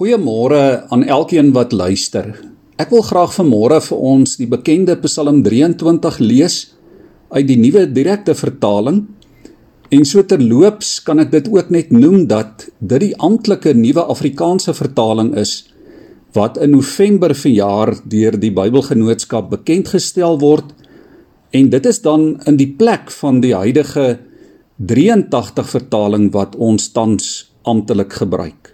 Goeiemôre aan elkeen wat luister. Ek wil graag vanmôre vir ons die bekende Psalm 23 lees uit die nuwe direkte vertaling. En so terloops kan ek dit ook net noem dat dit die amptelike nuwe Afrikaanse vertaling is wat in November verjaar deur die Bybelgenootskap bekend gestel word en dit is dan in die plek van die huidige 83 vertaling wat ons tans amptelik gebruik.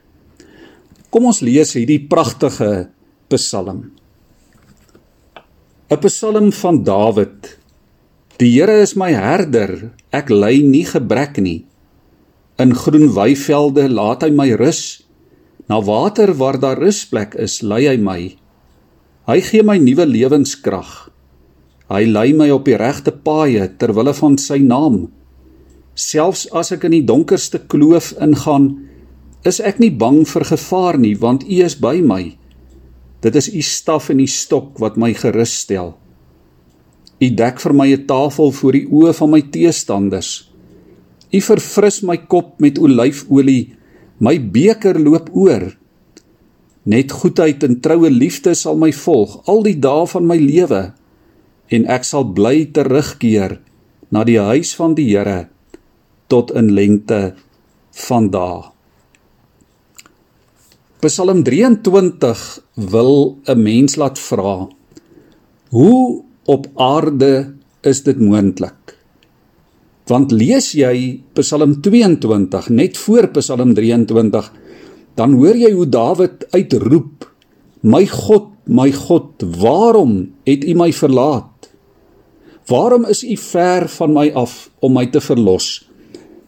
Kom ons lees hierdie pragtige Psalm. 'n Psalm van Dawid. Die Here is my herder, ek ly nie gebrek nie. In groen weivelde laat hy my rus. Na water waar daar rusplek is, lei hy my. Hy gee my nuwe lewenskrag. Hy lei my op die regte paaie ter wille van sy naam. Selfs as ek in die donkerste kloof ingaan, is ek nie bang vir gevaar nie, want U is by my. Dit is U staf en U stok wat my gerus stel. U dek vir my 'n tafel voor die oë van my teestanders. U verfris my kop met olyfolie, my beker loop oor. Net goedheid en troue liefde sal my volg al die dae van my lewe en ek sal bly terugkeer na die huis van die Here tot in lengte van dae. Psalm 23 wil 'n mens laat vra: Hoe op aarde is dit moontlik? Want lees jy Psalm 22 net voor Psalm 23, dan hoor jy hoe Dawid uitroep: My God, my God, waarom het U my verlaat? Waarom is U ver van my af om my te verlos?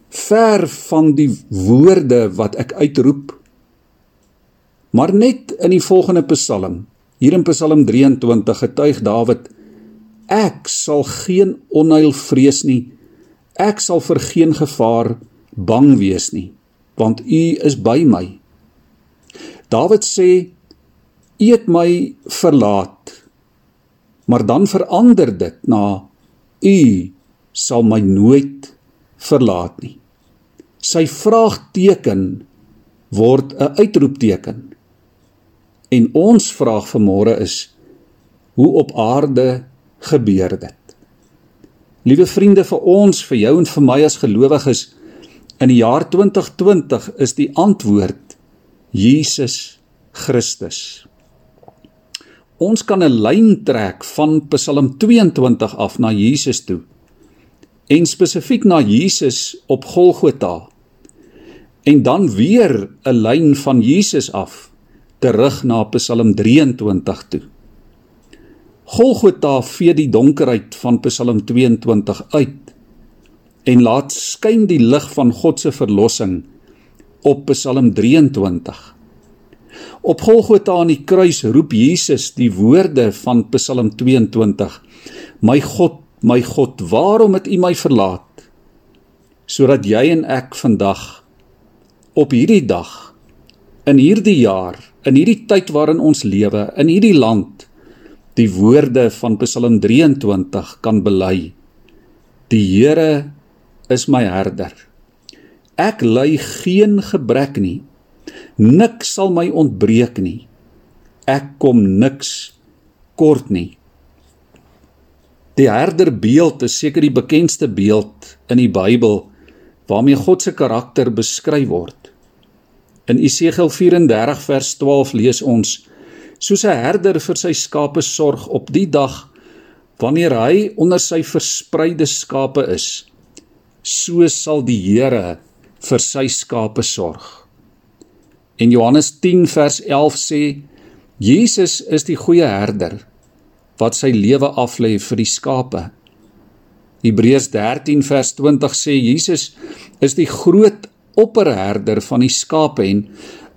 Ver van die woorde wat ek uitroep Maar net in die volgende Psalm, hier in Psalm 23 getuig Dawid: Ek sal geen onheil vrees nie. Ek sal vir geen gevaar bang wees nie, want U is by my. Dawid sê: U het my verlaat. Maar dan verander dit na U sal my nooit verlaat nie. Sy vraagteken word 'n uitroepteken. En ons vraag vanmôre is: Hoe op aarde gebeur dit? Liewe vriende vir ons, vir jou en vir my as gelowiges in die jaar 2020 is die antwoord Jesus Christus. Ons kan 'n lyn trek van Psalm 22 af na Jesus toe en spesifiek na Jesus op Golgotha en dan weer 'n lyn van Jesus af terug na Psalm 23 toe. Golgotha vee die donkerheid van Psalm 22 uit en laat skyn die lig van God se verlossing op Psalm 23. Op Golgotha aan die kruis roep Jesus die woorde van Psalm 22: My God, my God, waarom het U my verlaat? Sodat jy en ek vandag op hierdie dag in hierdie jaar in hierdie tyd waarin ons lewe, in hierdie land, die woorde van Psalm 23 kan bely. Die Here is my herder. Ek ly geen gebrek nie. Niks sal my ontbreek nie. Ek kom niks kort nie. Die herderbeeld is seker die bekendste beeld in die Bybel waarmee God se karakter beskryf word. In Esegiel 34 vers 12 lees ons: Soos 'n herder vir sy skape sorg op die dag wanneer hy onder sy verspreide skape is, so sal die Here vir sy skape sorg. En Johannes 10 vers 11 sê: Jesus is die goeie herder wat sy lewe aflê vir die skape. Hebreërs 13 vers 20 sê Jesus is die groot opperherder van die skape en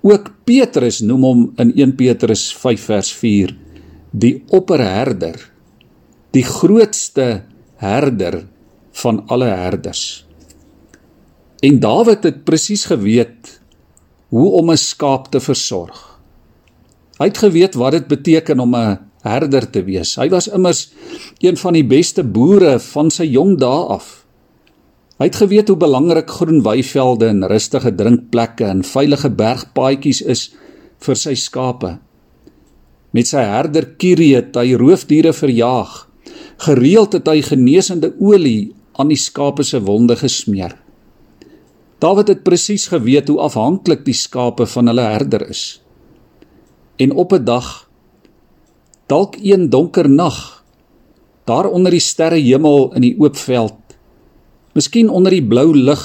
ook Petrus noem hom in 1 Petrus 5 vers 4 die opperherder die grootste herder van alle herders. En Dawid het presies geweet hoe om 'n skaap te versorg. Hy het geweet wat dit beteken om 'n herder te wees. Hy was immers een van die beste boere van sy jong dae af Hy het geweet hoe belangrik groen weivelde en rustige drinkplekke en veilige bergpaadjies is vir sy skape. Met sy herder Kirie het hy roofdiere verjaag. Gereeld het hy genesende olie aan die skape se wonde gesmeer. Dawid het presies geweet hoe afhanklik die skape van hulle herder is. En op 'n dag dalk een donker nag daar onder die sterrehemel in die oop veld miskien onder die blou lig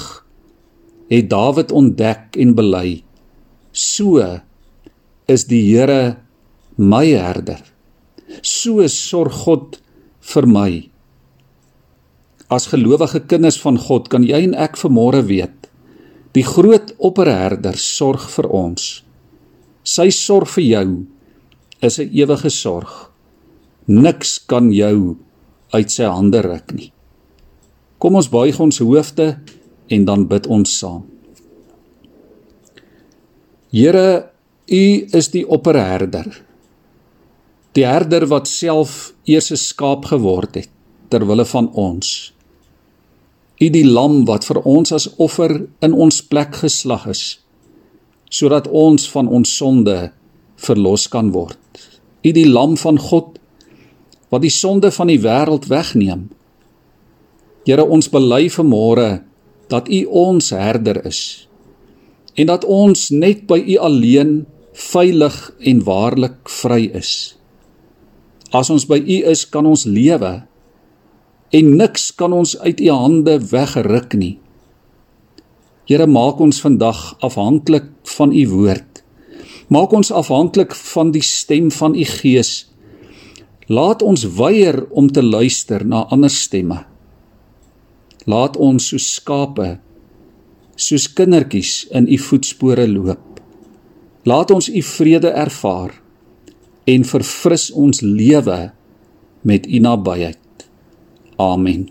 het Dawid ontdek en bely so is die Here my herder so sorg God vir my as gelowige kinders van God kan jy en ek vanmôre weet die groot opperherder sorg vir ons sy sorg vir jou is 'n ewige sorg. Niks kan jou uit sy hande ruk nie. Kom ons buig ons hoofde en dan bid ons saam. Here, U is die opperherder. Die herder wat self eers 'n skaap geword het ter wille van ons. U die lam wat vir ons as offer in ons plek geslag is sodat ons van ons sonde verlos kan word. U die lam van God wat die sonde van die wêreld wegneem. Here ons bely vanmôre dat U ons herder is en dat ons net by U alleen veilig en waarlik vry is. As ons by U is, kan ons lewe en niks kan ons uit U hande weggeruk nie. Here maak ons vandag afhanklik van U woord Maak ons afhanklik van die stem van u Gees. Laat ons weier om te luister na ander stemme. Laat ons soos skape, soos kindertjies in u voetspore loop. Laat ons u vrede ervaar en verfris ons lewe met u nabyheid. Amen.